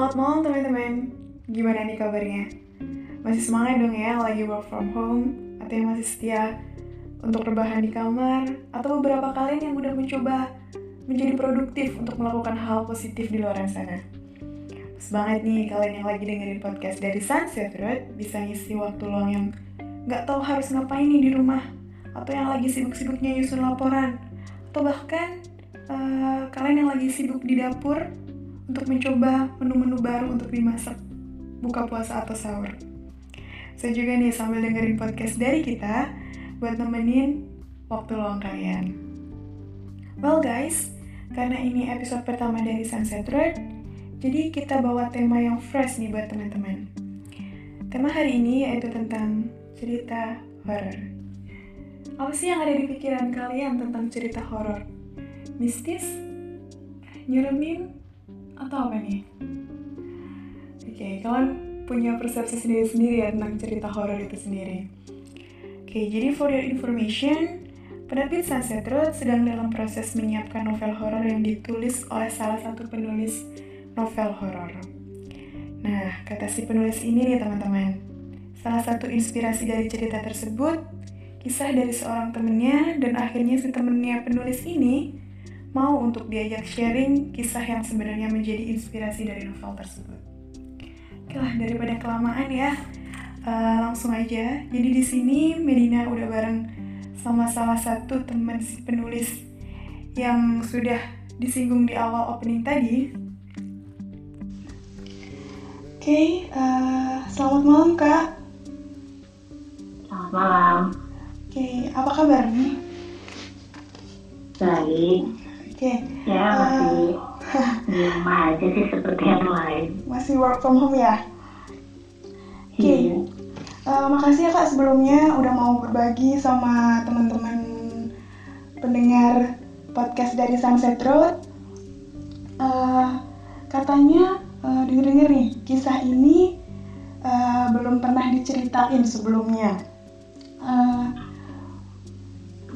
Selamat malam teman-teman. Gimana nih kabarnya? Masih semangat dong ya lagi work from home atau yang masih setia untuk rebahan di kamar atau beberapa kalian yang udah mencoba menjadi produktif untuk melakukan hal positif di luar sana. Pas banget nih kalian yang lagi dengerin podcast dari Sunset Road bisa ngisi waktu luang yang nggak tahu harus ngapain nih di rumah atau yang lagi sibuk-sibuknya nyusun laporan atau bahkan uh, kalian yang lagi sibuk di dapur untuk mencoba menu-menu baru untuk dimasak buka puasa atau sahur. Saya juga nih sambil dengerin podcast dari kita buat nemenin waktu luang kalian. Well guys, karena ini episode pertama dari Sunset Road, jadi kita bawa tema yang fresh nih buat teman-teman. Tema hari ini yaitu tentang cerita horor. Apa sih yang ada di pikiran kalian tentang cerita horor? Mistis? Nyeremin? Atau apa nih? Oke, okay, kalian punya persepsi sendiri-sendiri ya tentang cerita horor itu sendiri. Oke, okay, jadi for your information, penerbit Sunset Road sedang dalam proses menyiapkan novel horor yang ditulis oleh salah satu penulis novel horor. Nah, kata si penulis ini nih teman-teman, salah satu inspirasi dari cerita tersebut, kisah dari seorang temennya dan akhirnya si temennya penulis ini mau untuk diajak sharing kisah yang sebenarnya menjadi inspirasi dari novel tersebut. Oke lah, daripada kelamaan ya, uh, langsung aja. Jadi di sini Medina udah bareng sama salah satu teman si penulis yang sudah disinggung di awal opening tadi. Oke, okay, uh, selamat malam kak. Selamat malam. Oke, okay, apa kabar nih? Baik. Oke. Okay. Ya masih uh, di rumah aja sih seperti yang lain. Masih work from home ya? Oke. Okay. Iya. Uh, makasih ya kak sebelumnya udah mau berbagi sama teman-teman pendengar podcast dari Sunset Road. Uh, katanya uh, denger-denger nih kisah ini uh, belum pernah diceritain sebelumnya. Uh,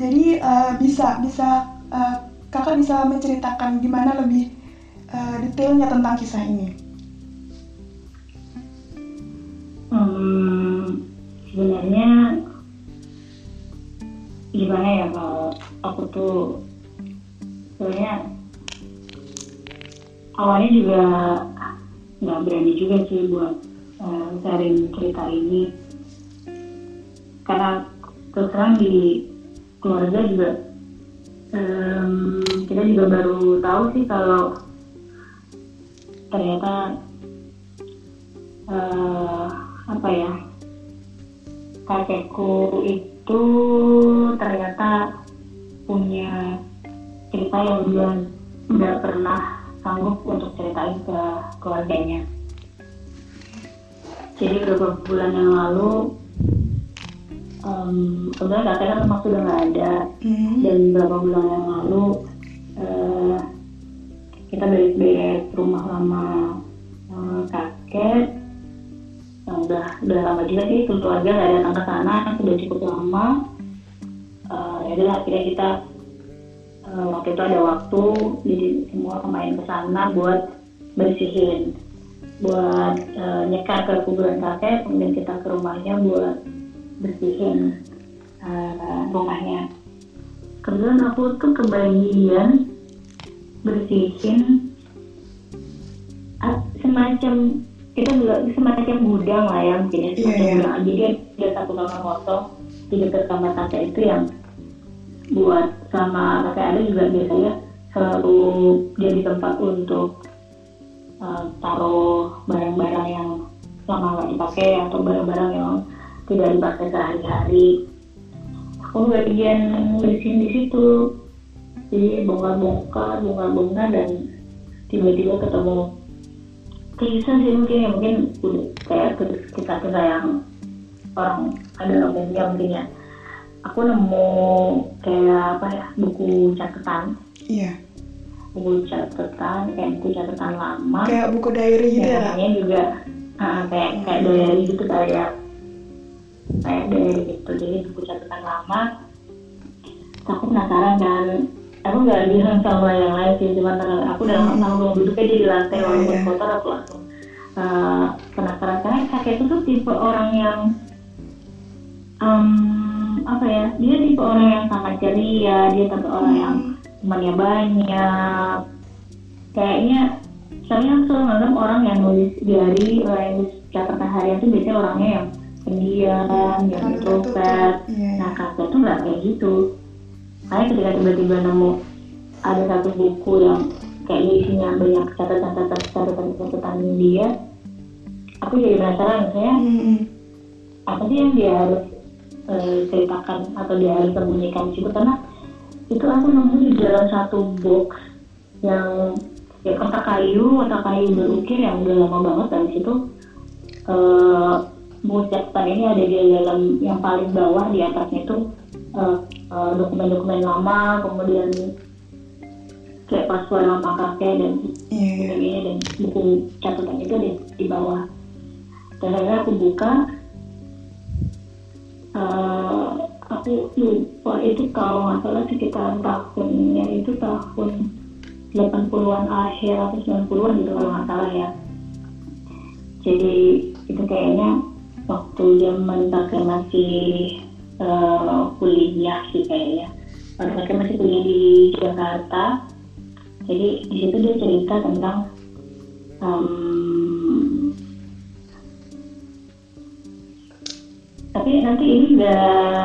jadi uh, bisa bisa uh, kakak bisa menceritakan gimana lebih uh, detailnya tentang kisah ini? Hmm, sebenarnya gimana ya kalau aku tuh sebenarnya awalnya juga nggak berani juga sih buat uh, sharing cerita ini karena terus terang di keluarga juga um, kita juga baru tahu sih kalau ternyata uh, apa ya kakekku itu ternyata punya cerita yang dia nggak pernah sanggup untuk ceritain ke keluarganya. Jadi beberapa bulan yang lalu um, kebetulan kakek kan memang sudah nggak ada mm. dan beberapa bulan yang lalu uh, kita beres-beres rumah lama uh, kakek. Yang udah udah lama juga sih keluarga nggak datang ke sana sudah cukup lama. Uh, ya udah akhirnya kita uh, waktu itu ada waktu jadi semua pemain ke sana buat bersihin buat uh, nyekar ke kuburan kakek kemudian kita ke rumahnya buat bersihin uh, rumahnya. Kemudian aku tuh kebagian bersihin. Semacam kita juga semacam gudang lah ya mungkin ya iya, semacam yeah, gudang. Jadi ada satu kamar kosong di dekat kamar tante itu yang buat sama kakek ada juga biasanya selalu jadi tempat untuk uh, taruh barang-barang yang lama nggak dipakai atau barang-barang yang tidak dipakai sehari-hari. Aku bagian bersihin di situ jadi bongkar-bongkar bongkar-bongkar dan tiba-tiba ketemu kisah sih mungkin ya mungkin kayak kisah-kisah yang orang ada umumnya mungkin ya. Aku nemu kayak apa ya buku catatan. Iya. Buku catatan kayak buku catatan lama. Kayak buku diary gitu ya? juga uh, kayak kayak diary gitu kayak kayak dari gitu. Jadi buku catatan lama. Aku penasaran kan aku nggak bilang sama yang lain sih cuma aku udah hmm. langsung duduknya di lantai walaupun yeah. kotor aku langsung uh, penasaran karena kakek itu tuh tipe orang yang um, apa ya dia tipe orang yang sangat ceria dia tipe orang yang temannya banyak kayaknya saya selalu menganggap orang yang nulis diary orang yang nulis catatan harian itu biasanya orangnya yang pendiam yang introvert yeah. nah kakek tuh nggak kayak gitu kayak ketika tiba-tiba nemu ada satu buku yang kayak isinya banyak catatan-catatan catatan-catatan dia aku jadi penasaran saya mm-hmm. apa sih yang dia harus uh, ceritakan atau dia harus sembunyikan situ karena itu aku nemu di dalam satu box yang ya kotak kayu kotak kayu berukir yang udah lama banget dari situ uh, buku catatan ini ada di dalam yang paling bawah di atasnya itu uh, uh, dokumen-dokumen lama kemudian kayak password nama kakek dan yeah. Iya. dan buku catatan itu di, di bawah dan akhirnya aku buka uh, aku lupa itu kalau nggak salah sekitar tahunnya itu tahun 80-an akhir atau 90-an gitu kalau nggak salah ya jadi itu kayaknya waktu zaman kakek masih uh, kuliah sih kayaknya. Kakek masih kuliah di Jakarta jadi di situ dia cerita tentang um, tapi nanti ini nggak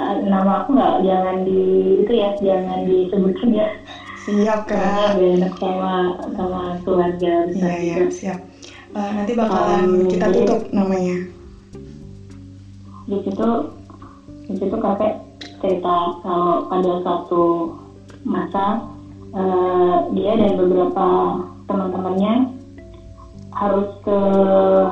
uh, nama aku nggak jangan di itu ya jangan disebutkan ya. Siap kan enak sama sama keluarga besar iya, iya, siap. Uh, nanti bakalan um, kita tutup jadi, namanya. di situ di situ kakek cerita kalau pada satu masa uh, dia dan beberapa teman-temannya harus ke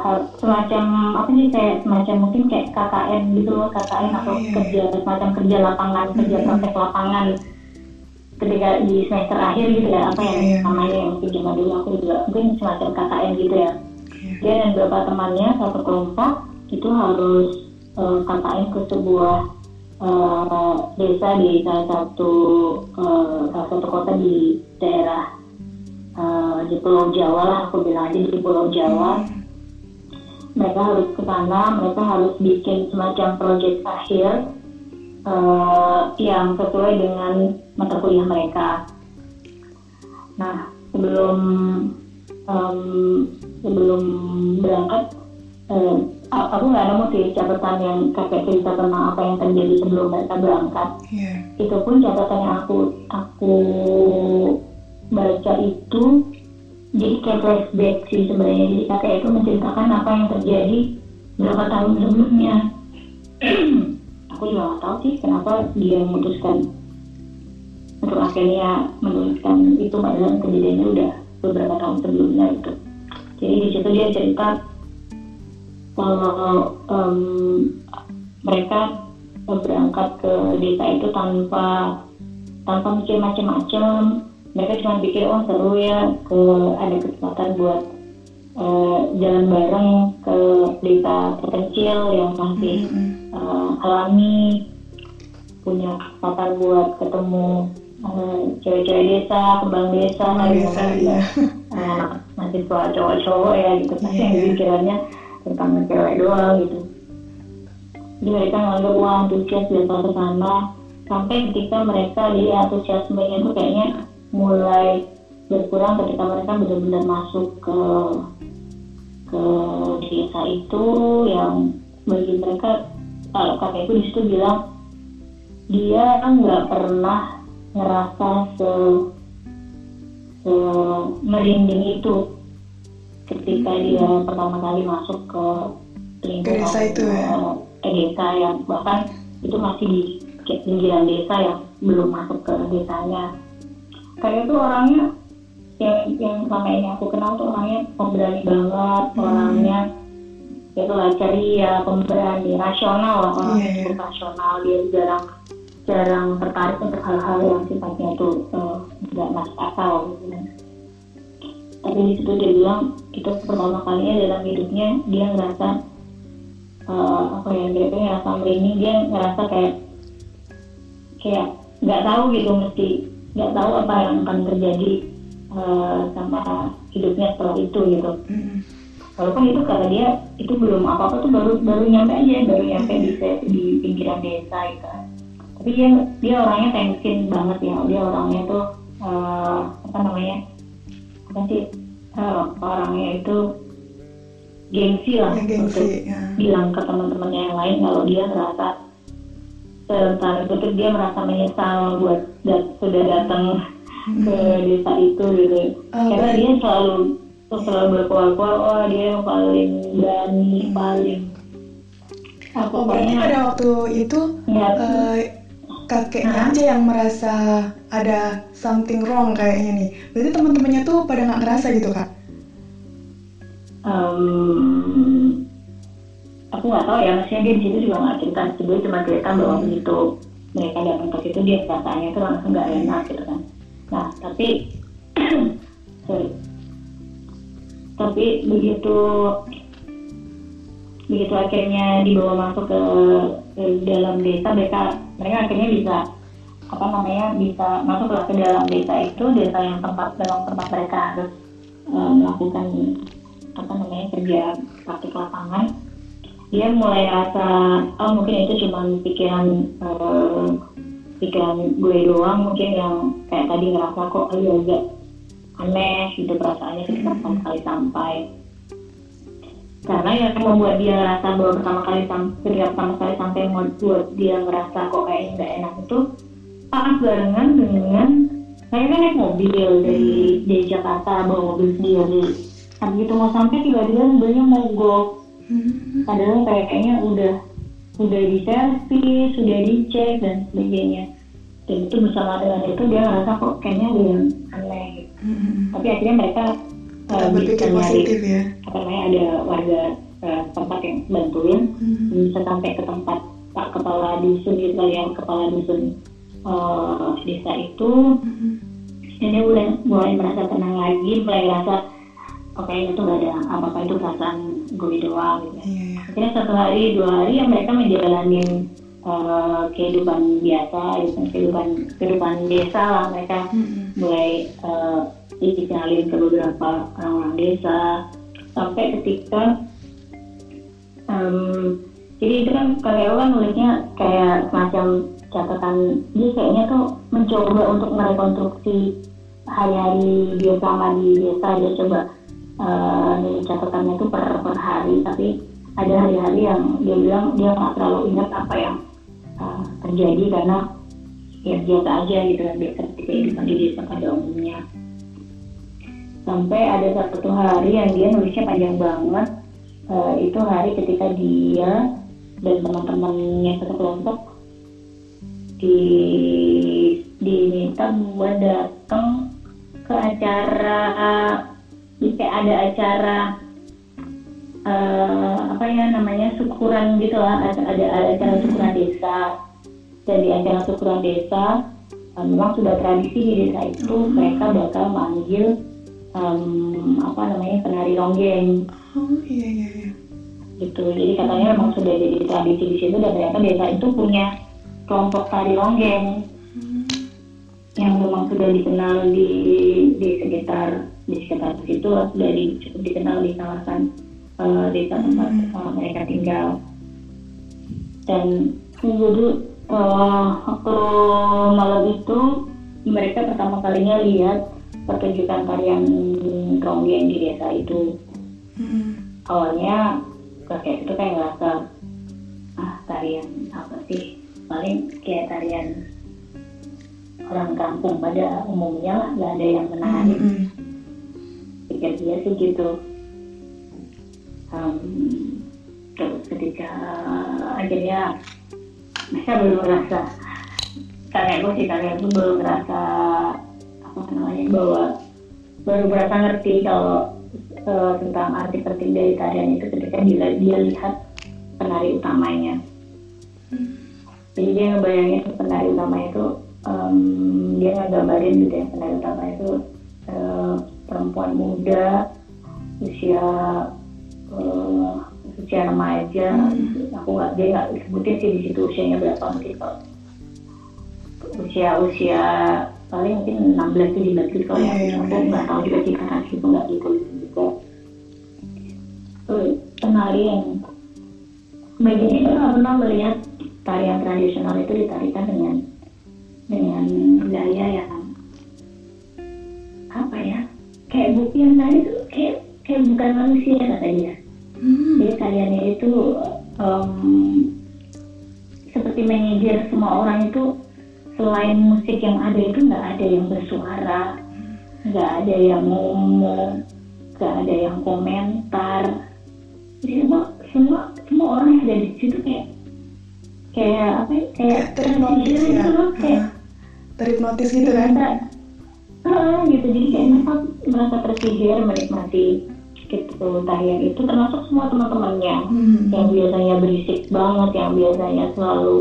harus semacam apa sih kayak semacam mungkin kayak KKN gitu loh KKN atau yeah. kerja semacam kerja lapangan kerja praktek lapangan ketika di semester akhir gitu ya apa yang yeah. namanya yang mungkin zaman dulu aku juga mungkin semacam KKN gitu ya yeah. dia dan beberapa temannya satu kelompok itu harus uh, eh, KKN ke sebuah uh, desa di salah satu uh, salah satu kota di daerah uh, di Pulau Jawa lah aku bilang aja di Pulau Jawa. Mereka harus ke sana mereka harus bikin semacam proyek akhir uh, yang sesuai dengan mata kuliah mereka. Nah sebelum um, sebelum berangkat aku nggak nemu sih catatan yang kakek cerita tentang apa yang terjadi sebelum mereka berangkat. Yeah. Itu pun catatan yang aku aku baca itu jadi kayak flashback sih sebenarnya. Jadi kakek itu menceritakan apa yang terjadi berapa tahun sebelumnya. aku juga nggak tahu sih kenapa dia memutuskan untuk akhirnya menuliskan itu padahal kejadiannya udah beberapa tahun sebelumnya itu. Jadi di situ dia cerita kalau um, mereka berangkat ke desa itu tanpa tanpa mikir macam-macam mereka cuma pikir oh seru ya ke ada kesempatan buat uh, jalan bareng ke desa terpencil yang masih uh, alami punya kesempatan buat ketemu uh, cewek-cewek desa kembang desa desa ya. uh, masih cowok-cowok ya gitu pasti yeah. yang pikirannya tentang cewek doang gitu. Jadi mereka nganggap wah antusias ke sana. Sampai ketika mereka di antusiasmenya itu kayaknya mulai berkurang ketika mereka benar-benar masuk ke ke desa itu yang bagi mereka kalau kakek itu di situ bilang dia nggak pernah ngerasa se, se merinding itu ketika dia pertama kali masuk ke lingkungan desa itu ya? ke desa yang bahkan itu masih di pinggiran desa yang belum masuk ke desanya. Kayak itu orangnya yang yang selama ini aku kenal tuh orangnya pemberani banget hmm. orangnya itu lah ceria pemberani rasional lah orang yeah, yeah. rasional. Dia jarang jarang tertarik untuk hal-hal yang sifatnya itu tidak uh, masuk akal gitu tapi di situ dia bilang itu pertama kalinya dalam hidupnya dia ngerasa uh, apa ya dia ngerasa merinding dia ngerasa kayak kayak nggak tahu gitu mesti nggak tahu apa yang akan terjadi uh, sama hidupnya setelah itu gitu mm-hmm. walaupun itu karena dia itu belum apa apa tuh baru baru nyampe aja baru nyampe di di pinggiran desa gitu tapi dia dia orangnya tensin banget ya dia orangnya tuh uh, apa namanya apa sih uh, orangnya itu gengsi lah ya, gengsi, untuk ya. bilang ke teman-temannya yang lain kalau dia merasa tentang itu dia merasa menyesal buat dat sudah datang hmm. ke desa itu gitu oh, karena dia selalu selalu berkuar-kuar oh dia yang paling berani hmm. paling apa oh, berarti pada waktu itu ya, uh, kakeknya nah. aja yang merasa ada something wrong kayaknya nih. Berarti teman-temannya tuh pada nggak ngerasa gitu kak? Um, aku nggak tahu ya maksudnya dia di situ juga nggak cerita. Dia cuma cerita bahwa hmm. begitu mereka datang ke situ dia rasanya tuh langsung nggak enak gitu kan. Nah tapi sorry. Tapi begitu begitu akhirnya dibawa masuk ke, ke dalam desa mereka mereka akhirnya bisa apa namanya bisa masuk ke dalam desa itu desa yang tempat dalam tempat mereka harus uh, melakukan apa namanya kerja praktik lapangan dia mulai rasa oh mungkin itu cuma pikiran uh, pikiran gue doang mungkin yang kayak tadi ngerasa kok agak agak aneh gitu perasaannya hmm. pertama kali sampai karena yang membuat dia rasa bahwa pertama kali sampai ketika pertama kali sampai membuat dia ngerasa kok kayak nggak enak itu pas barengan dengan saya kan naik mobil dari hmm. dari Jakarta bawa mobil sendiri nah begitu mau sampai tiba-tiba mobilnya mogok hmm. padahal kayaknya udah udah diservis sudah dicek dan sebagainya dan itu bersama dengan itu dia ngerasa kok kayaknya ada yang aneh gitu. hmm. tapi akhirnya mereka uh, berpikir positif ya apa namanya ada warga uh, tempat yang bantuin hmm. bisa sampai ke tempat pak kepala dusun gitu yang kepala dusun uh, desa itu hmm. dan dia mulai mulai merasa tenang lagi mulai merasa oke okay, itu gak ada apa-apa itu perasaan gue doang gitu. Yeah, yeah. Akhirnya satu hari dua hari yang mereka menjalani uh, kehidupan biasa, gitu, kehidupan kehidupan desa lah mereka mm-hmm. mulai uh, dikenalin ke beberapa orang-orang desa sampai ketika um, jadi itu kan kalau kan nulisnya kayak semacam catatan dia kayaknya tuh mencoba untuk merekonstruksi hari-hari dia sama di desa. Dia coba uh, catatannya itu per, per hari tapi ada hari-hari yang dia bilang dia nggak terlalu ingat apa yang uh, terjadi karena ya biasa aja gitu kan biasa kehidupan di desa pada umumnya. Sampai ada satu hari yang dia nulisnya panjang banget uh, itu hari ketika dia dan teman-temannya satu kelompok di diminta buat datang ke acara kayak ada acara uh, apa ya namanya syukuran gitu lah ada, ada acara syukuran desa. Dan di acara syukuran desa um, memang sudah tradisi di desa itu mereka bakal manggil um, apa namanya penari ronggeng. Oh iya iya iya. Gitu. Jadi katanya memang sudah jadi tradisi di situ dan ternyata desa itu punya kelompok tari ronggeng. Hmm. yang memang sudah dikenal di di sekitar di sekitar situ sudah di, cukup dikenal di kawasan uh, desa tempat uh, mereka tinggal. Dan jadi uh, waktu malam itu mereka pertama kalinya lihat pertunjukan tarian ronggeng di desa itu. Hmm. awalnya kakek itu kayak ngerasa ah tarian apa sih paling kayak tarian orang kampung pada umumnya lah nggak ada yang menarik. Hmm pikir dia sih gitu. Um, terus ketika akhirnya saya belum merasa kakek gue sih kakek gue belum merasa apa namanya bahwa baru merasa ngerti kalau uh, tentang arti penting dari tarian itu ketika dia, dia lihat penari utamanya. Hmm. Jadi dia ngebayangin penari utama itu um, dia ngegambarin gitu ya penari utama itu uh, perempuan muda usia uh, usia remaja. Hmm. aku nggak dia nggak sebutin sih di situ usianya berapa mungkin kalau usia usia paling mungkin 16 17 gitu kalau yeah, ya, aku nggak tahu juga sih karena itu nggak gitu juga menari yang bagian itu nggak pernah melihat tarian tradisional itu ditarikan dengan dengan gaya yang apa ya? Kayak bu yang nari itu kayak kayak bukan manusia kata dia hmm. jadi tariannya itu um, seperti menyindir semua orang itu selain musik yang ada itu nggak ada yang bersuara nggak ada yang ngomong nggak ada yang komentar. Jadi semua semua semua orang yang ada di situ kayak kayak apa ya? Kayak terhipnotis ya gitu loh, kayak terhipnotis gitu kan? uh, gitu. Jadi kayak mereka merasa tersihir menikmati gitu. Tarian itu termasuk semua teman-temannya hmm. yang biasanya berisik banget yang biasanya selalu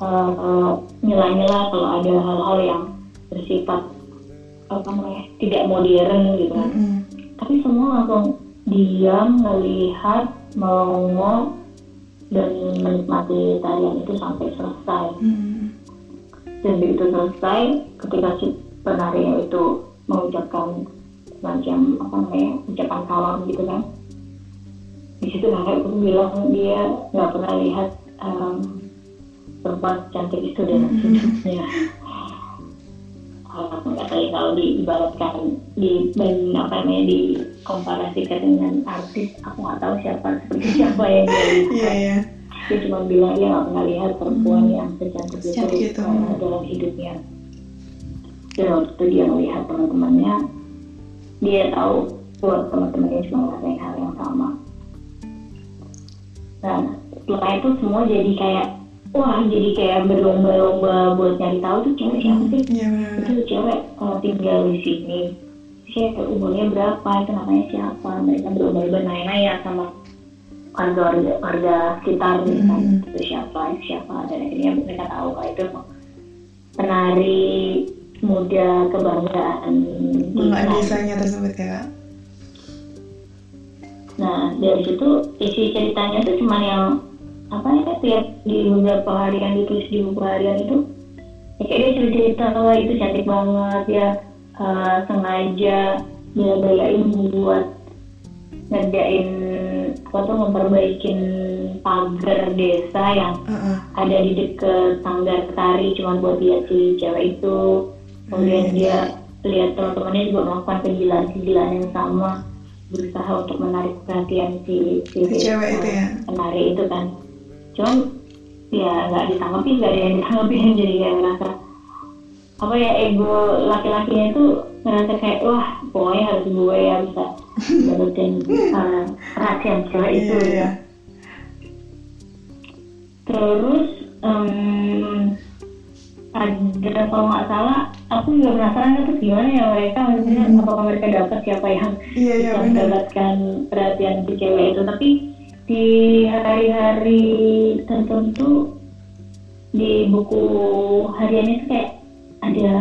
uh, uh, kalau ada hal-hal yang bersifat apa namanya tidak modern gitu kan. Hmm. tapi semua langsung diam melihat melongo dan menikmati tarian itu sampai selesai hmm. dan begitu selesai ketika si penari itu mengucapkan semacam apa namanya ucapan salam gitu kan di situ kakek pun bilang dia nggak pernah lihat um, perempuan cantik itu dalam mm-hmm. tahu kalau diibaratkan di dan apa namanya dikomparasikan dengan artis aku nggak tahu siapa seperti siapa yang dia lihat yeah, yeah. dia cuma bilang dia nggak pernah lihat perempuan hmm. yang secantik itu uh, dalam hidupnya dan waktu itu dia melihat teman-temannya dia tahu buat teman-temannya cuma ngerasain hal yang sama nah setelah itu semua jadi kayak wah jadi kayak berlomba-lomba buat nyari tahu tuh cewek siapa sih? Ya, itu cewek kalau tinggal di sini siapa umurnya berapa? Itu namanya siapa? Mereka berlomba-lomba nanya-nanya sama warga warga, sekitar mm -hmm. itu siapa? Siapa? Dan akhirnya mereka tahu kalau itu penari muda kebanggaan Banggaan desanya tersebut ya Nah dari situ isi ceritanya itu cuma yang apa ya tiap di beberapa harian ditulis di buku harian itu ya kayak dia cerita bahwa itu cantik banget ya uh, sengaja dia belain buat ngerjain apa tuh memperbaikin pagar desa yang uh -uh. ada di deket sanggar tari cuma buat lihat si cewek itu. Kemudian dia lihat teman-temannya juga melakukan kegilaan-kegilaan yang sama berusaha untuk menarik perhatian si, si, si cewek itu ya. penari itu kan cuman ya nggak ditanggapi nggak ada yang ditanggapi jadi kayak ngerasa apa ya ego laki-lakinya itu ngerasa kayak wah pokoknya harus gue ya bisa dapetin uh, perhatian cewek itu yeah, yeah. terus um, ada kalau nggak salah aku juga penasaran itu gimana ya mereka maksudnya hmm. apakah mereka dapat siapa yang iya, iya, bisa mendapatkan perhatian si cewek itu tapi di hari-hari tertentu di buku harian itu kayak ada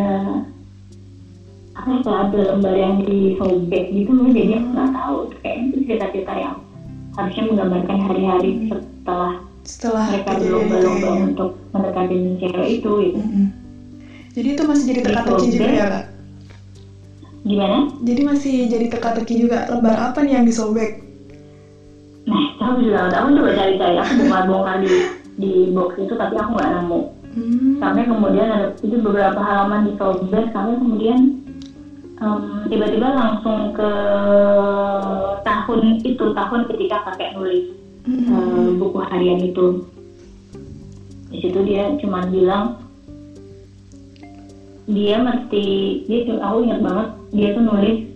apa ya ada lembar yang di sobek gitu jadi aku nggak tahu kayak itu cerita-cerita yang harusnya menggambarkan hari-hari setelah setelah mereka berlomba-lomba ya. untuk mendekati cewek itu gitu. Mm -hmm. Jadi itu masih jadi teka-teki juga ya kak? Gimana? Jadi masih jadi teka-teki juga lembar apa nih yang disobek? Nah, aku juga aku juga cari-cari aku bongkar-bongkar di di box itu tapi aku nggak nemu. Hmm. Sampai kemudian ada itu beberapa halaman di sobek sampai kemudian um, tiba-tiba langsung ke tahun itu tahun ketika kakek nulis hmm. uh, buku harian itu di situ dia cuma bilang dia mesti dia aku ingat banget dia tuh nulis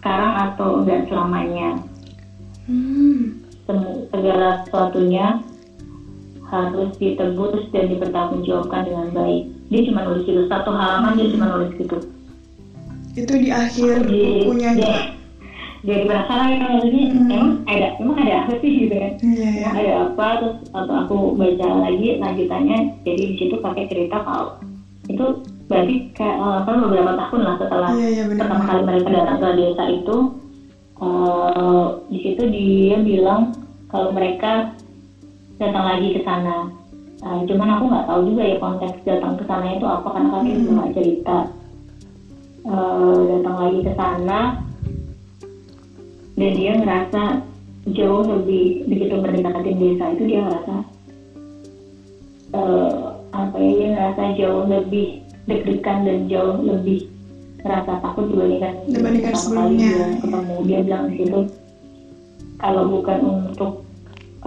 sekarang atau enggak selamanya? Hmm. segala sesuatunya harus ditebus dan dipertanggungjawabkan dengan baik. Dia cuma nulis itu satu halaman dia cuma nulis gitu itu di akhir di, bukunya dia, jadi penasaran kan maksudnya hmm. emang ada emang ada apa sih gitu kan? Yeah, yeah. ada apa? Terus atau aku baca lagi lanjutannya jadi di situ pakai cerita kalau itu berarti kayak uh, kan beberapa tahun lah setelah yeah, yeah, bener, pertama kali mereka datang ke desa itu uh, di situ dia bilang kalau mereka datang lagi ke sana. Uh, cuman aku nggak tahu juga ya konteks datang ke sana itu apa karena kan hmm. nggak cerita. Uh, datang lagi ke sana dan dia ngerasa jauh lebih begitu mendekati desa itu dia ngerasa uh, apa ya dia ngerasa jauh lebih deg-degan dan jauh lebih merasa takut dibandingkan dibandingkan sebelumnya dia ketemu dia bilang di situ kalau bukan untuk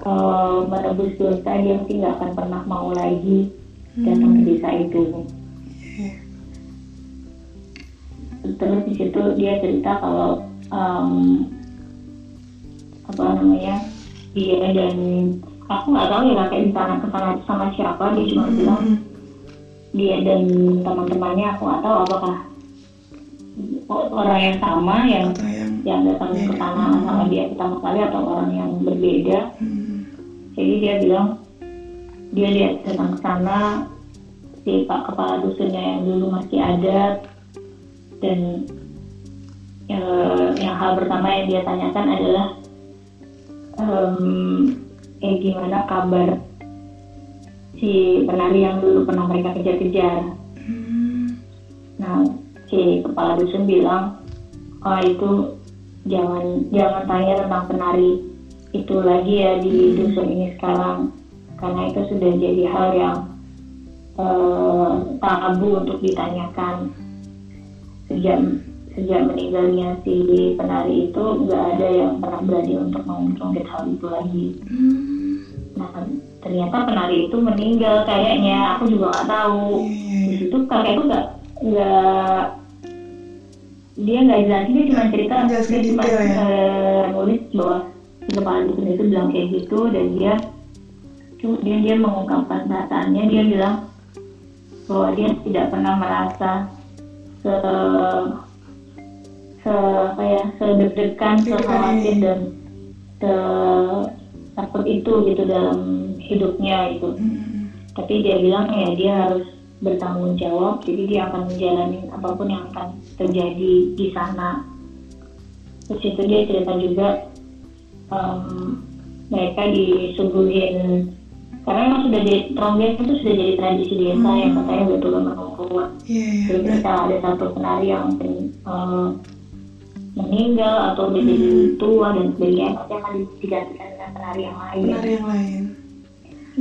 uh, menebus dosa dia mungkin nggak akan pernah mau lagi datang ke hmm. desa itu yeah. terus di situ dia cerita kalau um, apa namanya dia dan aku nggak tahu ya kayak di sana ke sana sama siapa dia cuma hmm. bilang dia dan teman-temannya aku nggak tahu apakah orang yang sama yang yang, yang datang ke sana hmm. sama dia pertama kali atau orang yang berbeda hmm. jadi dia bilang dia dia datang ke sana si pak kepala dusunnya yang dulu masih ada dan uh, yang hal pertama yang dia tanyakan adalah um, eh gimana kabar si penari yang dulu pernah mereka kejar-kejar. Hmm. Nah, si kepala dusun bilang, oh itu jangan jangan tanya tentang penari itu lagi ya di hmm. dusun ini sekarang, karena itu sudah jadi hal yang uh, tabu untuk ditanyakan sejak sejak meninggalnya si penari itu nggak ada yang pernah berani untuk mengungkit hal itu lagi. Hmm. Nah ternyata penari itu meninggal kayaknya aku juga nggak tahu. Hmm. Di situ kakek itu nggak nggak dia nggak jelas dia cuma cerita dia cuma ya? uh, nulis bahwa si kepala dukun itu bilang kayak gitu dan dia kemudian dia mengungkapkan perasaannya dia bilang bahwa dia tidak pernah merasa se se apa ya sedeg-degan dan se takut itu gitu dalam hidupnya itu hmm. tapi dia bilang ya dia harus bertanggung jawab jadi dia akan menjalani apa pun yang akan terjadi di sana terus itu dia cerita juga um, mereka disuguhin karena emang sudah jadi ronggeng itu sudah jadi tradisi desa hmm. yang katanya betul menunggu yeah, jadi ketika ada satu penari yang uh, meninggal atau menjadi hmm. tua dan sebagainya pasti akan digantikan penari yang lain. Penari yang lain.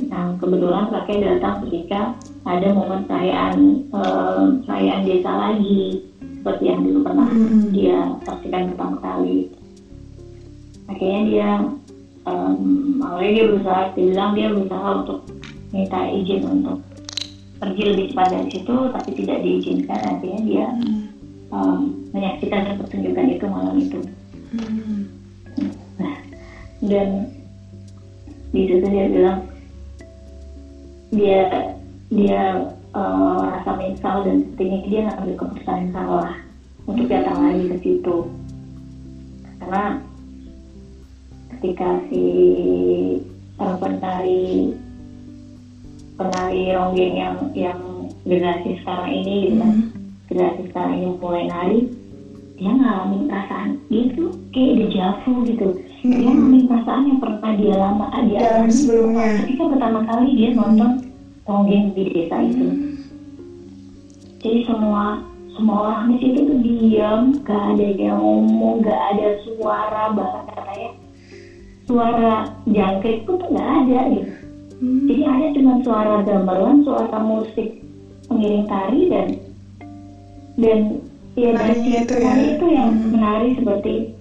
Nah kebetulan kakek datang ketika ada momen perayaan uh, perayaan desa lagi seperti yang dulu pernah hmm. dia saksikan pertama kali. Akhirnya dia um, awalnya dia berusaha, dia bilang dia berusaha untuk minta izin untuk pergi lebih cepat dari situ, tapi tidak diizinkan. Akhirnya dia hmm um, menyaksikan pertunjukan itu malam itu. Hmm. Nah, dan di situ dia bilang dia dia uh, rasa menyesal dan sepertinya dia ngambil keputusan yang salah untuk datang lagi ke situ. Karena ketika si perempuan penari penari ronggeng yang yang generasi sekarang ini gitu kan hmm generasi sekarang yang mulai nari dia ngalamin perasaan dia tuh kayak dejavu gitu hmm. dia ngalamin perasaan yang pernah dia lama dia alami sebelumnya ketika pertama kali dia nonton tonggeng di desa itu hmm. jadi semua semua orang di situ tuh diam gak ada yang ngomong gak ada suara bahkan katanya suara jangkrik pun tuh gak ada gitu hmm. jadi ada cuma suara gamelan suara musik pengiring tari dan dan ya dari itu, ya. itu yang menarik seperti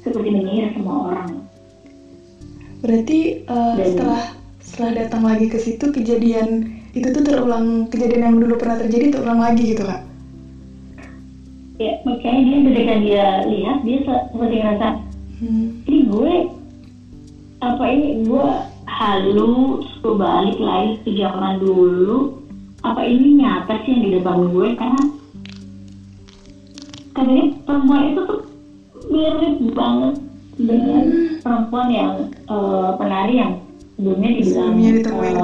seperti menyihir semua orang. Berarti uh, dan, setelah setelah datang lagi ke situ kejadian itu tuh terulang kejadian yang dulu pernah terjadi terulang lagi gitu kak? Ya makanya dia ketika dia lihat dia seperti ngerasa hmm. ini gue apa ini gue halu gue balik lagi ke zaman dulu. Apa ini nyata sih yang di depan gue karena karena perempuan itu tuh mirip banget dengan perempuan yang uh, penari yang sebelumnya dibilang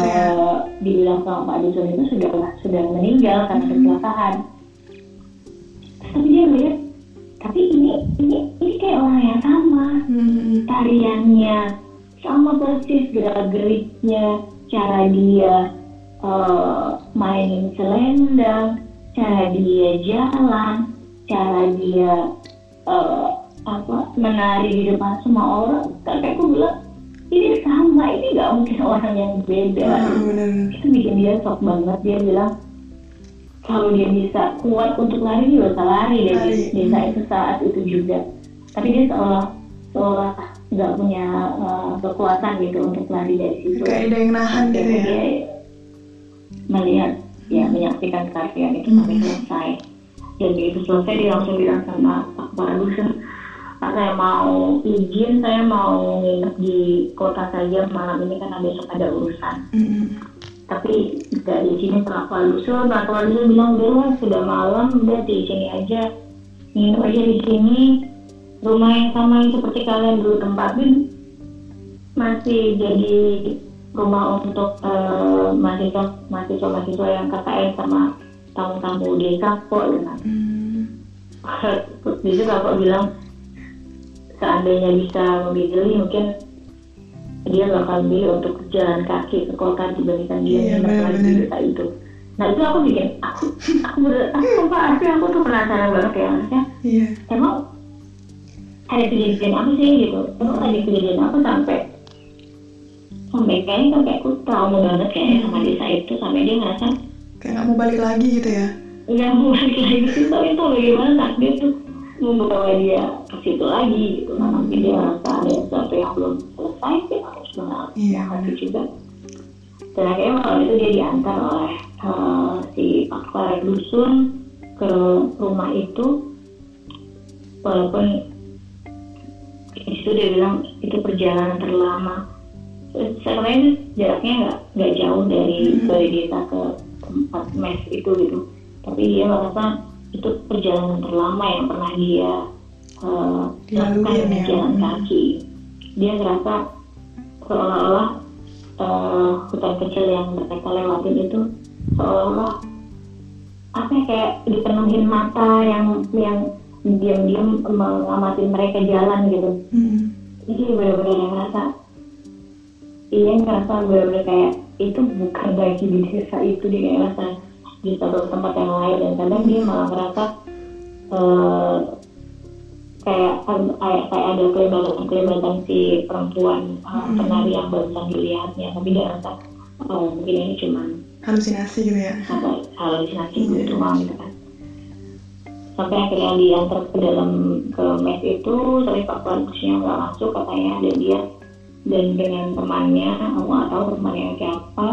uh, dibilang sama Pak Dusun itu sudah sudah meninggal karena hmm. kecelakaan tapi dia melihat tapi ini ini ini kayak orang yang sama hmm. tariannya sama persis gerak geriknya cara dia uh, mainin selendang, cara dia jalan, cara dia uh, apa menari di depan semua orang kakekku bilang ini sama ini nggak mungkin orang yang beda bener. itu bikin dia shock banget dia bilang kalau dia bisa kuat untuk lari dia bisa lari dari Lari. desa itu saat itu juga tapi dia seolah seolah nggak punya uh, kekuatan gitu untuk lari dari situ Kayak ada yang nahan gitu ya. dia melihat ya menyaksikan karya itu Hmm. sampai selesai dan begitu selesai dia langsung bilang sama Pak Pak saya mau izin saya mau nginep di kota saja malam ini karena besok ada urusan Mm-mm. tapi di sini Dusun Pak Kepala Dusun bilang udah sudah malam udah di sini aja nginep aja di sini rumah yang sama yang seperti kalian dulu tempatin masih jadi rumah untuk eh, mahasiswa mahasiswa mahasiswa yang KKN sama tamu-tamu kok dengan Mm. di situ bapak bilang seandainya bisa memilih mungkin dia bakal milih untuk jalan kaki ke kota dibandingkan dia Iya, nginep lagi di desa itu. Nah itu aku bikin aku aku ber aku sumpah asli aku tuh penasaran banget ya maksudnya Iya. emang ada kejadian apa sih gitu? Emang ada kejadian apa sampai sampai kayaknya sampai aku trauma banget kayaknya sama desa itu sampai dia ngerasa Kayak nggak mau balik lagi gitu ya. nggak mau balik lagi. Sih tapi itu bagaimana takdir tuh membawa dia ke situ lagi gitu. Nah mungkin dia ngerasa ada sesuatu yang belum selesai sih harus mengalami juga. Dan akhirnya malam itu dia diantar oleh eh, si Pak Kepala Dusun ke rumah itu. Walaupun di situ dia bilang itu perjalanan terlama. Sebenarnya jaraknya nggak nggak jauh dari Mhm. dari desa ke tempat mes itu gitu. Tapi dia merasa itu perjalanan terlama yang pernah dia Dilalui lakukan dengan ya. jalan Mhm. kaki dia ngerasa seolah-olah eh, hutan kecil yang mereka lewatin itu seolah-olah apa ya, kayak dipenuhin mata yang yang diam-diam mengamati mereka jalan gitu Mm. jadi benar-benar yang ngerasa iya ngerasa benar-benar kayak itu bukan lagi di desa itu dia kayak ngerasa di satu tempat yang lain dan kadang dia malah ngerasa eh, kayak kayak ada kelebatan kelebatan si perempuan Hmm. penari yang barusan dilihatnya tapi dia ngerasa oh mungkin ini cuman Halusinasi gitu ya. apa halusinasi gitu doang gitu kan sampai akhirnya diantar ke dalam ke mes itu tapi pak pelatihnya nggak masuk katanya dan dia dan dengan temannya aku nggak tahu temannya siapa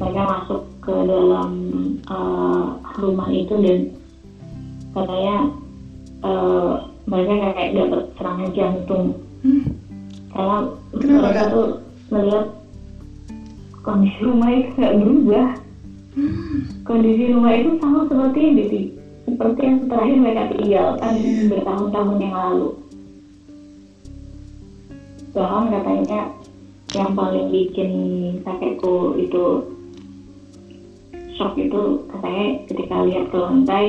mereka masuk ke dalam eh, rumah itu dan katanya eh, mereka kayak dapat serangan jantung. Hmm. karena Kenapa, mereka tuh melihat kondisi rumah itu nggak berubah. Kondisi rumah itu sama seperti sih. Seperti yang terakhir mereka tinggalkan Iya. bertahun-tahun yang lalu. Bahkan katanya yang paling bikin kakekku itu shock itu katanya ketika lihat ke lantai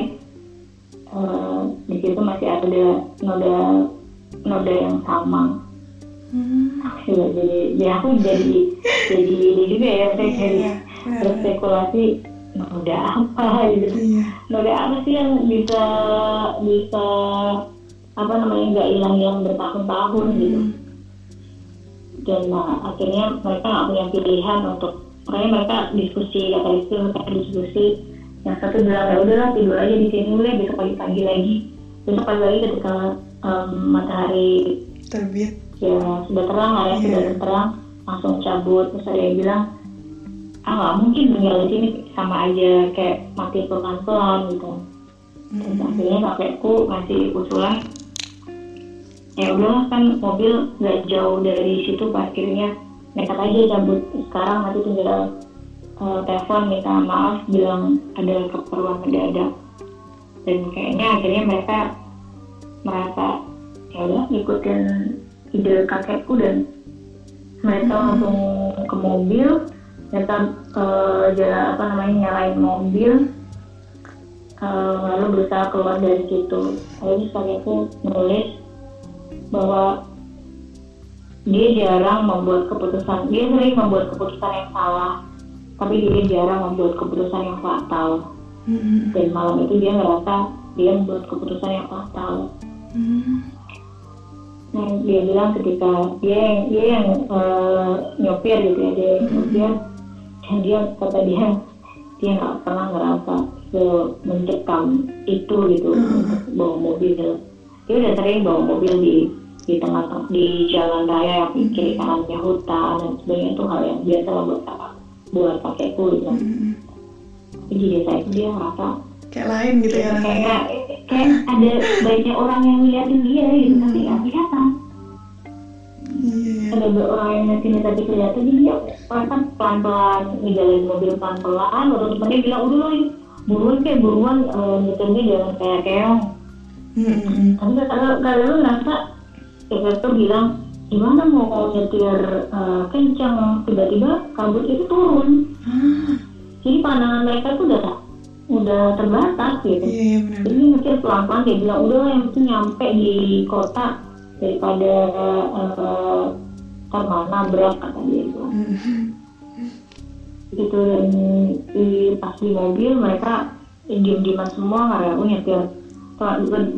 eh, di situ masih ada noda noda yang sama Hmm. Iya, jadi ya aku jadi jadi ini juga ya saya jadi Iya. benar. berspekulasi noda apa gitu Iya. noda apa sih yang bisa bisa apa namanya nggak hilang-hilang bertahun-tahun gitu Hmm. dan nah, akhirnya mereka nggak punya pilihan untuk makanya mereka diskusi kata itu mereka diskusi yang satu bilang ya udahlah tidur aja di sini ya besok pagi-pagi lagi besok pagi lagi ketika em, matahari Terbit. ya sudah terang lah ya Iya. sudah terang langsung cabut terus ada yang bilang ah nggak mungkin tinggal di sini sama aja kayak mati pelan-pelan gitu terus Hmm. akhirnya kakekku ngasih usulan ya udahlah kan mobil nggak jauh dari situ parkirnya nekat aja cabut. Sekarang nanti tinggal eh, telepon minta maaf bilang ada keperluan mendadak. Dan kayaknya akhirnya mereka merasa ya udah ngikutin ide kakekku dan mereka Hmm. langsung ke mobil mereka eh, jalan apa namanya nyalain mobil. Eh, lalu berusaha keluar dari situ. Lalu kakekku nulis bahwa dia jarang membuat keputusan dia sering membuat keputusan yang salah tapi dia jarang membuat keputusan yang fatal. Hmm. dan malam itu dia ngerasa dia membuat keputusan yang fatal. Hmm. nah, dia bilang ketika dia yang dia yang uh, nyopir gitu ya dia yang nyopir dan dia kata dia dia nggak pernah ngerasa se mencekam itu gitu untuk bawa mobil. Dia udah sering bawa mobil di di tengah di jalan raya yang kiri kanannya hutan dan sebagainya itu hal yang biasa lah buat apa? Buat pakai kulit gitu. tapi di desa itu dia ngerasa kayak lain gitu ya kayak kayak ada banyak orang yang ngeliatin dia gitu tapi nggak kelihatan. Iya ada beberapa orang yang ngeliatin dia tapi kelihatan dia kan pelan pelan ngejalanin mobil pelan pelan waktu temennya bilang udah loh buruan kayak buruan uh, jangan kayak keong. Mm-mm. tapi kalau kalau lu ngerasa tuh bilang gimana mau nyetir uh, kencang? Tiba-tiba kabut itu turun. Ah, jadi pandangan mereka tuh udah udah terbatas gitu. Iya iya benar. Jadi nyetir pelan-pelan dia bilang udah lah yang penting nyampe di kota daripada uh, mana nabrak kata dia gitu Mm-mm. gitu dan di pas di mobil mereka diem-dieman semua karena aku nyetir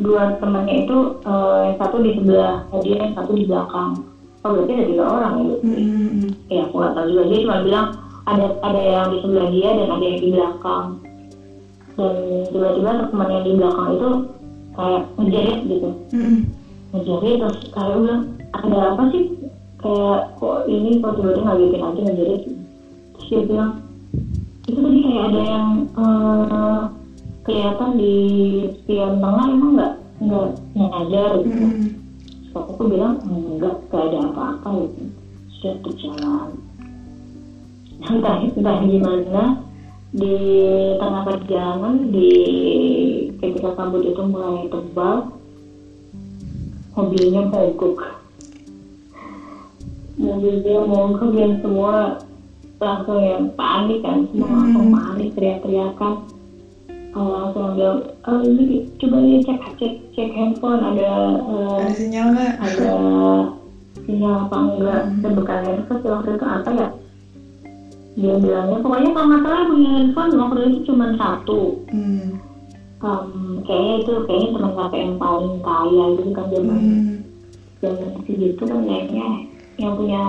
dua temannya itu eh, yang satu di sebelah dia yang satu di belakang. Oh berarti ada tiga orang ya Mm-mm. ya aku nggak tahu juga. Dia cuma bilang ada ada yang di sebelah dia dan ada yang di belakang. Dan tiba-tiba teman yang di belakang itu kayak ngejerit gitu. Mm-mm. ngejerit terus kayak bilang ada apa sih? Kayak kok ini kok tiba-tiba ngagetin aja ngejerit terus dia bilang itu tadi kayak ada yang eh, kelihatan di spion tengah emang nggak nggak nyadar gitu Mm-mm. Terus aku bilang enggak, gak ada apa-apa gitu. Sudah berjalan. Entah, entah gimana di tengah perjalanan di ketika kabut itu mulai tebal mobilnya mogok mobilnya mogok dan semua langsung yang panik kan semua Hmm. langsung panik teriak-teriakan kalau langsung bilang oh, ini coba ini cek cek cek handphone ada eh, ada sinyal nggak? ada sinyal apa enggak? Dan bekal handphone sih waktu itu apa ya? Dia bilangnya pokoknya kalau nggak salah punya handphone waktu itu cuma satu. Hmm. Em, kayaknya itu kayaknya teman kakek yang paling kaya gitu kan zaman Hmm. zaman segitu kan kayaknya yang punya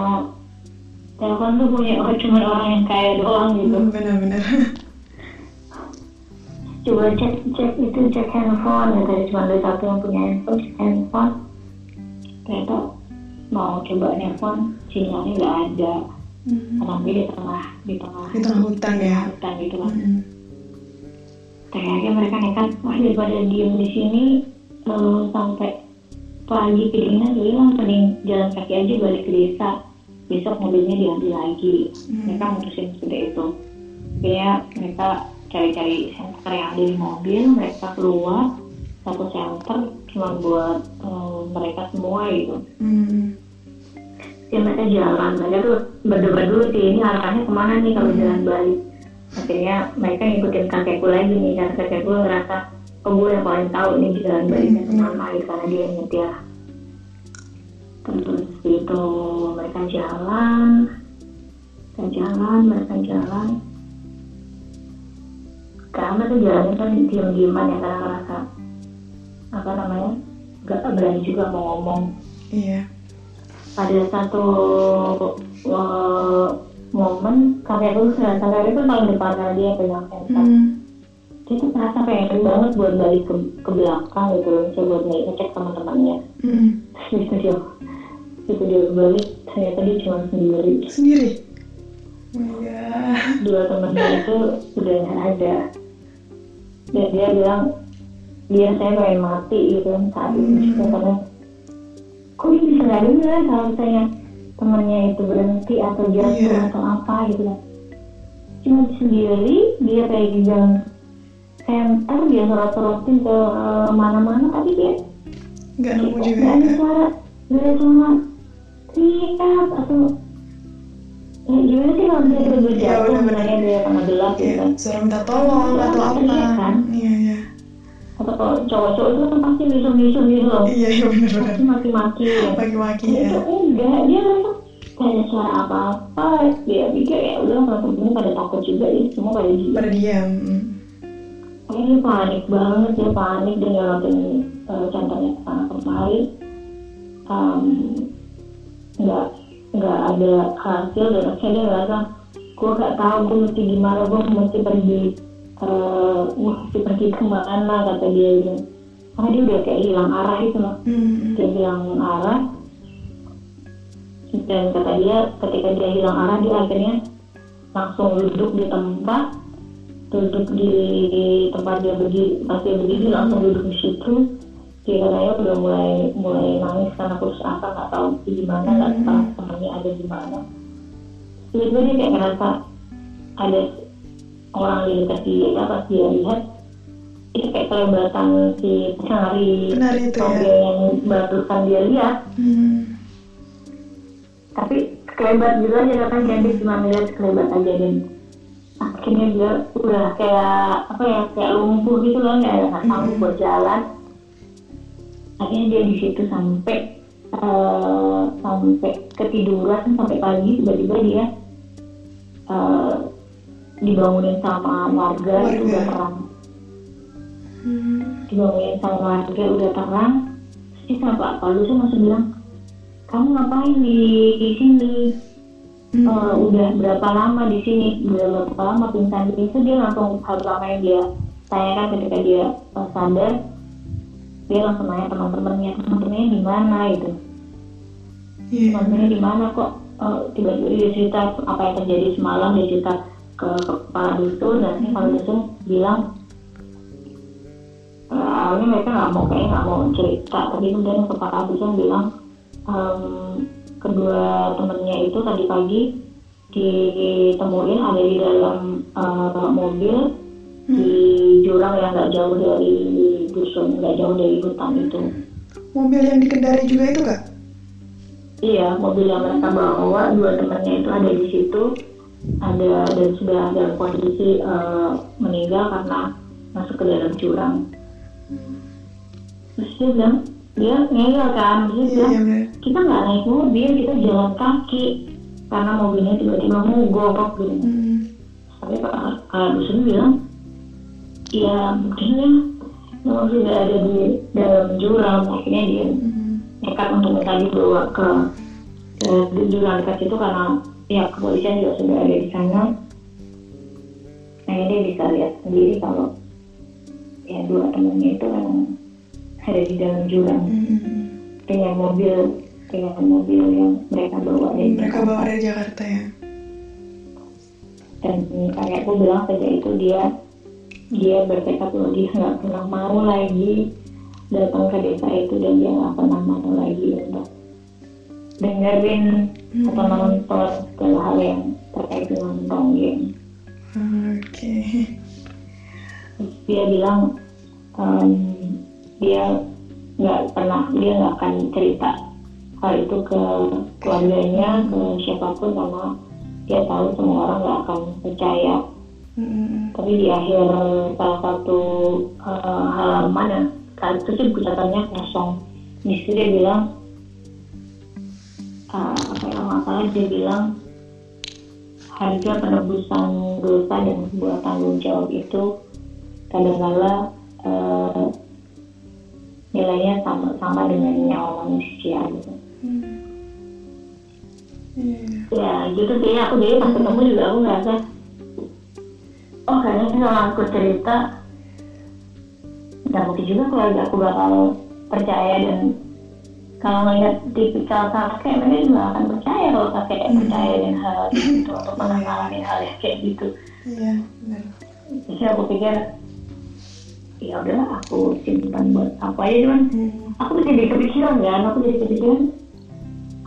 telepon tuh punya oh, cuma orang yang kaya doang gitu. Hmm, benar-benar coba cek cek itu cek handphone. Ya tadi cuma ada satu yang punya handphone cek handphone. Ternyata mau coba handphone sinyalnya nggak ada. Hmm. di tengah di tengah. Di tengah hutan ya? Hutan gitu kan Mm-mm. akhirnya mereka nekat wah daripada diem di sini eh, sampai pagi kedinginan jadi lah mending jalan kaki aja balik ke desa. Besok mobilnya diambil lagi. Hmm. mereka mutusin seperti itu. Akhirnya mereka cari-cari senter yang ada di mobil mereka keluar satu senter cuma buat eh, mereka semua gitu. Hmm. ya mereka jalan. Mereka tuh berdebat dulu sih ini arahnya ke mana nih kalau jalan balik akhirnya mereka ngikutin kakekku lagi nih karena kakekku ngerasa oh gue yang paling tahu nih jalan baliknya Hmm. ke mana gitu karena dia yang nyetir. Terus itu mereka jalan mereka jalan mereka jalan karena tuh jalannya kan diem-dieman ya karena ngerasa apa namanya gak berani juga mau ngomong. Iya. Ada satu uh, momen kakekku sedang kakekku tahun depan karena dia pegang senter Hmm. dia tuh merasa pengen banget buat balik ke, ke belakang gitu loh misalnya buat naik ngecek sama temannya Mm-mm. terus itu dia itu dia balik ternyata dia cuma sendiri. Sendiri? Oh dua temannya itu udah nggak ada dan dia bilang dia saya pengen mati gitu kan saat itu Hmm. karena kok dia bisa nggak dengar kalau misalnya temannya itu berhenti atau jatuh Iya. atau apa gitu kan cuma sendiri dia kayak jalan center dia sorot-sorotin ke eh, mana-mana tapi dia nggak nemu juga nggak ada ya suara nggak ada suara teriak atau gimana sih kalau dia tiba-tiba Iya, jatuh benar-benar. misalnya dia kena gelap gitu? Kayak kan suara minta tolong atau apa. Iya kan? iya iya. Atau kalau cowok-cowok itu kan pasti misu-misu gitu loh. Iya iya benar-benar pasti maki-maki. Ya. maki-maki ya. tuh enggak. Dia merasa ada suara apa-apa. Dia pikir ya udah kalau temennya pada takut juga ya semua pada diam pada diam Mm. Pokoknya dia panik banget dia panik dia nyorotin uh, centernya ke sana um, nggak ada hasil dan akhirnya dia ngerasa gue gak tahu gue mesti gimana gue mesti pergi uh, mesti pergi ke mana kata dia gitu. Karena dia udah kayak hilang arah itu loh. Mm-hmm. dia hilang arah. Dan kata dia ketika dia hilang arah dia akhirnya langsung duduk di tempat duduk di, tempat dia berdiri pas dia berdiri langsung duduk di situ. Dia katanya udah mulai mulai nangis karena putus asa nggak tahu gimana nggak mm tahu temannya ada di mana tiba-tiba dia kayak ngerasa ada orang di dekat dia pas dia lihat itu kayak kelebatan si penari ya. yang barusan dia lihat hmm. tapi kelebat gitu aja kan Candy cuma ngeliat kelebat aja dan akhirnya dia udah kayak apa ya kayak lumpuh gitu loh nggak sanggup hmm. buat jalan akhirnya dia di situ sampai uh, sampai ketiduran sampai pagi tiba-tiba dia uh, dibangunin sama warga, warga. itu udah terang. Hmm. dibangunin sama warga udah terang. Terus sama Pak Paulus langsung bilang kamu ngapain di, di sini? Hmm. uh, udah berapa lama di sini? Udah berapa lama pingsan di sini dia langsung hal pertama yang dia tanyakan ketika dia uh, sadar dia langsung nanya teman-temannya teman-temannya di mana? Gitu yeah. teman-temannya di mana kok? Uh, tiba-tiba dia cerita apa yang terjadi semalam dia cerita ke kepala dusun dan si kepala dusun bilang uh, awalnya mereka nggak mau kayaknya nggak mau cerita. Tapi kemudian kepala dusun bilang um, kedua temennya itu tadi pagi ditemuin ada di dalam uh, mobil di jurang yang nggak jauh dari dusun nggak jauh dari hutan itu. Mobil yang dikendari juga itu kak iya mobil yang mereka bawa dua temannya itu ada di situ. Ada dan sudah dalam kondisi uh, meninggal karena masuk ke dalam jurang. Terus dia bilang dia ngeyel kan? Dia iya, bilang iya, kita nggak naik mobil kita jalan kaki. Karena mobilnya tiba-tiba mogok gitu. Hmm. tapi kalau dusun bilang ya buktinya memang sudah ada di dalam jurang akhirnya dia nekat untuk minta dibawa ke ke jurang dekat situ karena pihak kepolisian juga sudah ada di sana. Akhirnya dia bisa lihat sendiri kalau ya dua temannya itu memang ada di dalam jurang hmm. dengan mobil dengan mobil yang mereka bawa dari mereka bawa dari Jakarta ya? Dan kayak aku bilang saja itu dia dia bertekad bahwa dia nggak pernah mau lagi datang ke desa itu dan dia nggak pernah mau lagi untuk dengerin hmm. atau nonton segala hal yang terkait dengan dongeng. Oke. Okay. Dia bilang um, dia nggak pernah dia nggak akan cerita hal itu ke keluarganya ke siapa pun karena dia tahu semua orang nggak akan percaya Hmm. Tapi di akhir salah satu uh, halaman ya, saat itu sih kelihatannya kosong. Di situ dia bilang, uh, apa yang masalah dia bilang harga penebusan dosa dan sebuah tanggung jawab itu kadang-kala uh, nilainya sama sama dengan nyawa manusia gitu. Hmm. Yeah. Ya gitu sih aku jadi pas ketemu juga aku ngerasa oh kayaknya kalau aku cerita nggak mungkin juga keluarga aku bakal percaya dan kalau ngeliat tipikal kakek mereka juga akan percaya kalau kakek hmm. percaya dengan hal itu atau pernah ngalamin hal yang kayak gitu iya benar jadi aku pikir ya udahlah aku simpan buat apa aja cuman hmm. aku jadi kepikiran kan aku jadi kepikiran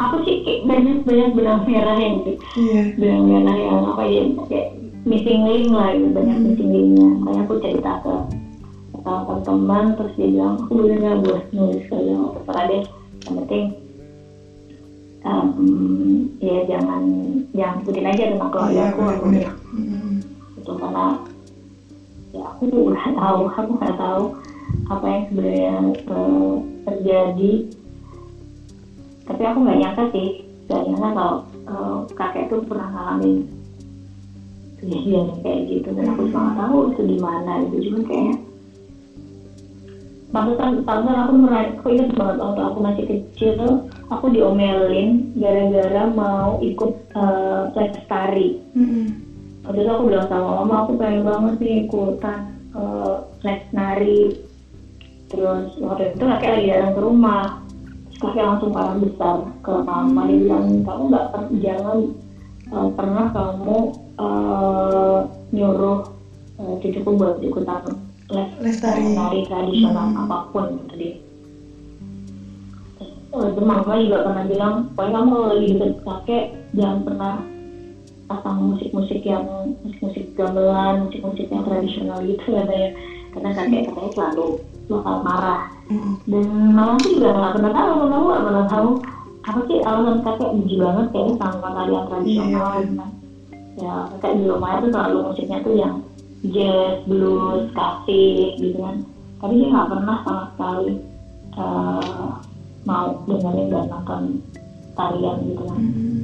aku sih kayak banyak banyak benang merah yang gitu yeah. benang merah yang apa ya kayak missing link lah gitu banyak hmm. missing linknya makanya aku cerita ke teman-teman terus dia bilang aku boleh nggak buat nulis kali yang terserah deh. Yang penting um, ya jangan jangan sebutin aja tentang keluarga iya, aku aku ya itu karena ya aku nggak tahu aku nggak tahu apa yang sebenarnya uh, terjadi. Tapi aku nggak nyangka sih nggak nyangka kalau uh, kakek tuh pernah ngalamin kejadian kayak gitu. Dan aku cuma tahu itu di mana gitu cuman kayaknya bahkan bahkan aku merasa aku ingat banget waktu aku masih kecil aku diomelin gara-gara mau ikut uh, les tari. Mm-mm. Waktu itu aku bilang sama mama aku pengen banget nih ikutan uh, les nari. Terus waktu itu kakek lagi datang ke rumah. Kakek langsung marah besar ke mama dia bilang kamu nggak jangan uh, pernah kamu uh, nyuruh uh, cucuku buat ikutan les Lestari. tradisional Hmm. apa pun gitu dia. Terus, oh, itu mama juga pernah bilang, pokoknya kamu kalau lagi deket kakek jangan pernah pasang musik-musik yang musik-musik gamelan, musik-musik yang tradisional gitu katanya. Karena kakek katanya selalu bakal marah. Mm-mm. Dan mama tuh juga nggak pernah tahu, mama nggak pernah tahu apa sih alasan kakek benci banget kayaknya sama tarian tradisional Iya. gitu kan. Ya kakek di rumahnya tuh selalu musiknya tuh yang jazz, blues, klasik gitu kan. Tapi dia nggak pernah sama sekali eh, mau dengerin dan nonton tarian gitu kan. Mm.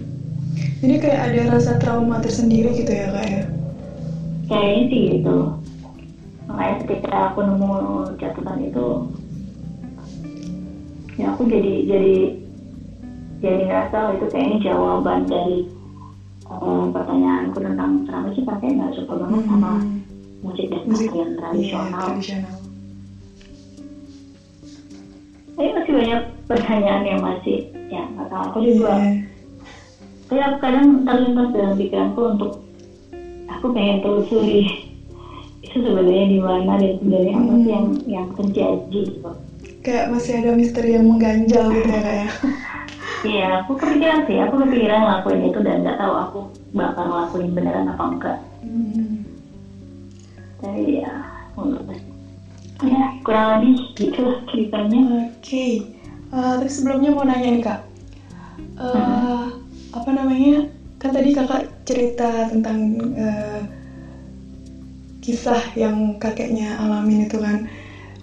Jadi kayak ada rasa trauma tersendiri gitu ya kak ya? Kayaknya sih gitu. Makanya ketika aku nemu catatan itu, ya aku jadi jadi jadi ngerasa oh, itu kayaknya jawaban dari eh, pertanyaanku tentang kenapa sih kakek nggak suka banget sama Mm. Musik dan Musik. tarian Iya, tradisional. tradisional. Tapi masih banyak pertanyaan yang masih ya nggak tahu. Aku juga. Tapi aku kadang terlintas dalam pikiranku untuk aku pengen telusuri itu sebenarnya di mana dan sebenarnya apa sih yang yang terjadi gitu. Kayak masih ada misteri yang mengganjal gitu ya kak ya? Iya, aku kepikiran sih, aku kepikiran ngelakuin itu dan nggak tahu aku bakal ngelakuin beneran apa enggak. Mm. Tapi ya, kurang lebih gitu lah ceritanya. Oke, Eh, tapi sebelumnya mau nanya nih kak, Eh, apa namanya? Kan tadi kakak cerita tentang eh, kisah yang kakeknya alamin itu kan,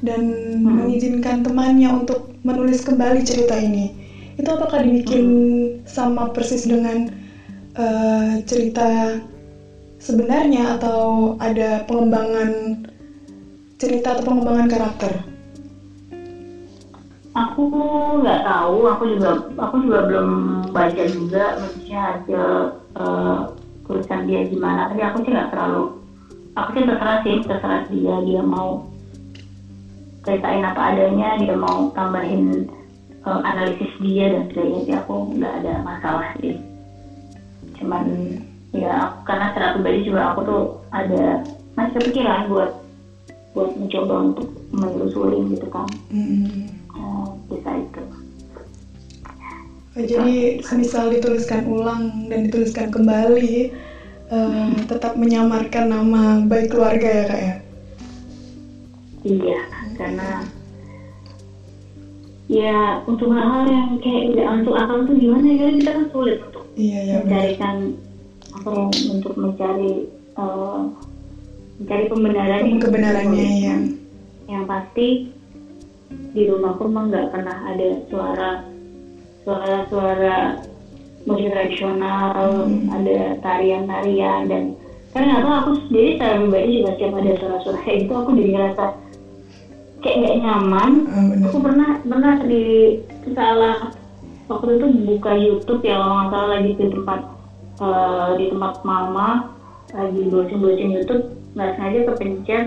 dan Hmm. mengizinkan temannya untuk menulis kembali cerita ini. Itu apakah dibikin sama persis dengan eh, cerita sebenarnya atau ada pengembangan cerita atau pengembangan karakter? Aku nggak tahu, aku juga aku juga belum baca juga maksudnya hasil eh, tulisan dia gimana. Tapi aku sih nggak terlalu, aku sih terserah sih, terserah dia dia mau ceritain apa adanya, dia mau tambahin eh, analisis dia dan sebagainya sih aku nggak ada masalah sih. Cuman ya karena secara pribadi juga aku tuh ada masih kepikiran buat buat mencoba untuk menelusuri gitu kan Hmm. bisa itu. Oh, Jadi semisal dituliskan ulang dan dituliskan kembali, eh, tetap menyamarkan nama baik keluarga ya kak ya? Iya, karena ya untuk hal-hal yang kayak tidak masuk akal tuh gimana ya kita kan sulit untuk Iya ya mencarikan yang untuk mencari eh, mencari pembenaran Kebenarannya ya. yang pasti di rumahku mah nggak pernah ada suara suara-suara musik tradisional, Hmm. ada tarian-tarian dan karena nggak tahu aku sendiri secara pribadi juga setiap ada suara-suara kayak gitu aku jadi ngerasa kayak nggak nyaman. Benar. Aku pernah pernah di salah waktu itu buka YouTube ya kalau nggak salah lagi di tempat eh, di tempat mama lagi browsing-browsing YouTube nggak sengaja kepencet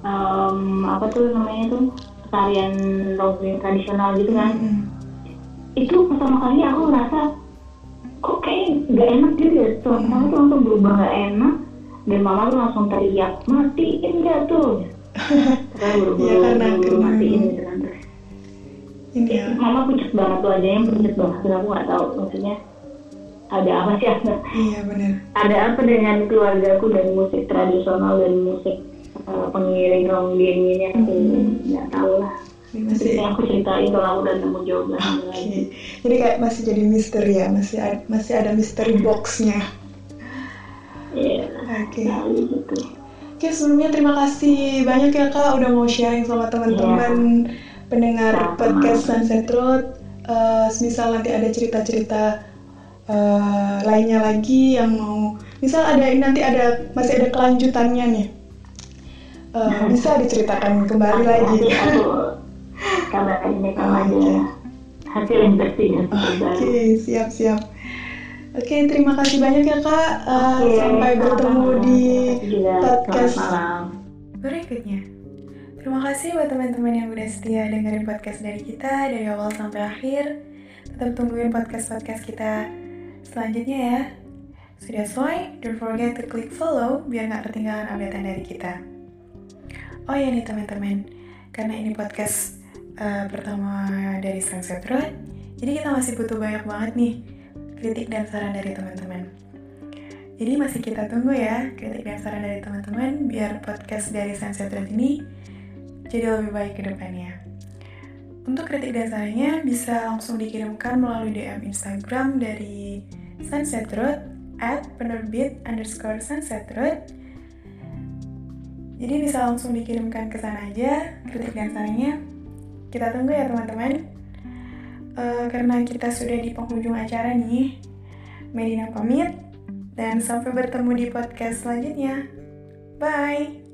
em, apa tuh namanya tuh tarian dongeng tradisional gitu kan. Mm-mm. itu pertama kali aku ngerasa kok kayak nggak enak gitu ya? Setelah pertama tuh langsung berubah nggak enak dan mama tuh langsung teriak matiin gak tuh? Buru-buru Iya, karena- karena- matiin gitu kan terus. Ini ya. mama pucat banget tuh aja yang pucat banget aku nggak tahu maksudnya ada apa sih ada Iya benar. ada apa dengan keluargaku dan musik tradisional dan musik eh, pengiring ronggeng ini aku nggak tahu lah masih. Jadi aku ceritain kalau aku udah nemu jawabannya Oke. lagi Jadi kayak masih jadi misteri ya, masih ada, masih ada misteri boxnya. Iya, Oke. nah, gitu. Oke, sebelumnya terima kasih banyak ya Kak udah mau sharing sama teman-teman pendengar Sama-sama. podcast Sunset Road. Eh, semisal nanti ada cerita-cerita eh, lainnya lagi yang mau, misal ada nanti ada masih ada kelanjutannya nih, Eh, bisa diceritakan kembali lagi. Nanti aku kabarin deh kalau ada Oke. hasil investigasi Oke, okay, siap-siap. Oke, okay, terima kasih banyak ya kak. Uh, okay, sampai bertemu di podcast malam. berikutnya. Terima kasih buat teman-teman yang udah setia dengerin podcast dari kita dari awal sampai akhir. Tetap tungguin podcast-podcast kita selanjutnya ya. That's why, don't forget to click follow biar nggak ketinggalan update dari kita. Oh ya nih teman-teman, karena ini podcast uh, pertama dari Sunset Road, jadi kita masih butuh banyak banget nih kritik dan saran dari teman-teman. Jadi masih kita tunggu ya kritik dan saran dari teman-teman biar podcast dari Sunset Road ini jadi lebih baik ke depannya. Untuk kritik dan sarannya bisa langsung dikirimkan melalui DM Instagram dari Sunset Road at penerbit underscore Sunset Road. Jadi bisa langsung dikirimkan ke sana aja kritik dan sarannya. Kita tunggu ya teman-teman. Uh, karena kita sudah di penghujung acara nih, Medina pamit dan sampai bertemu di podcast selanjutnya. Bye.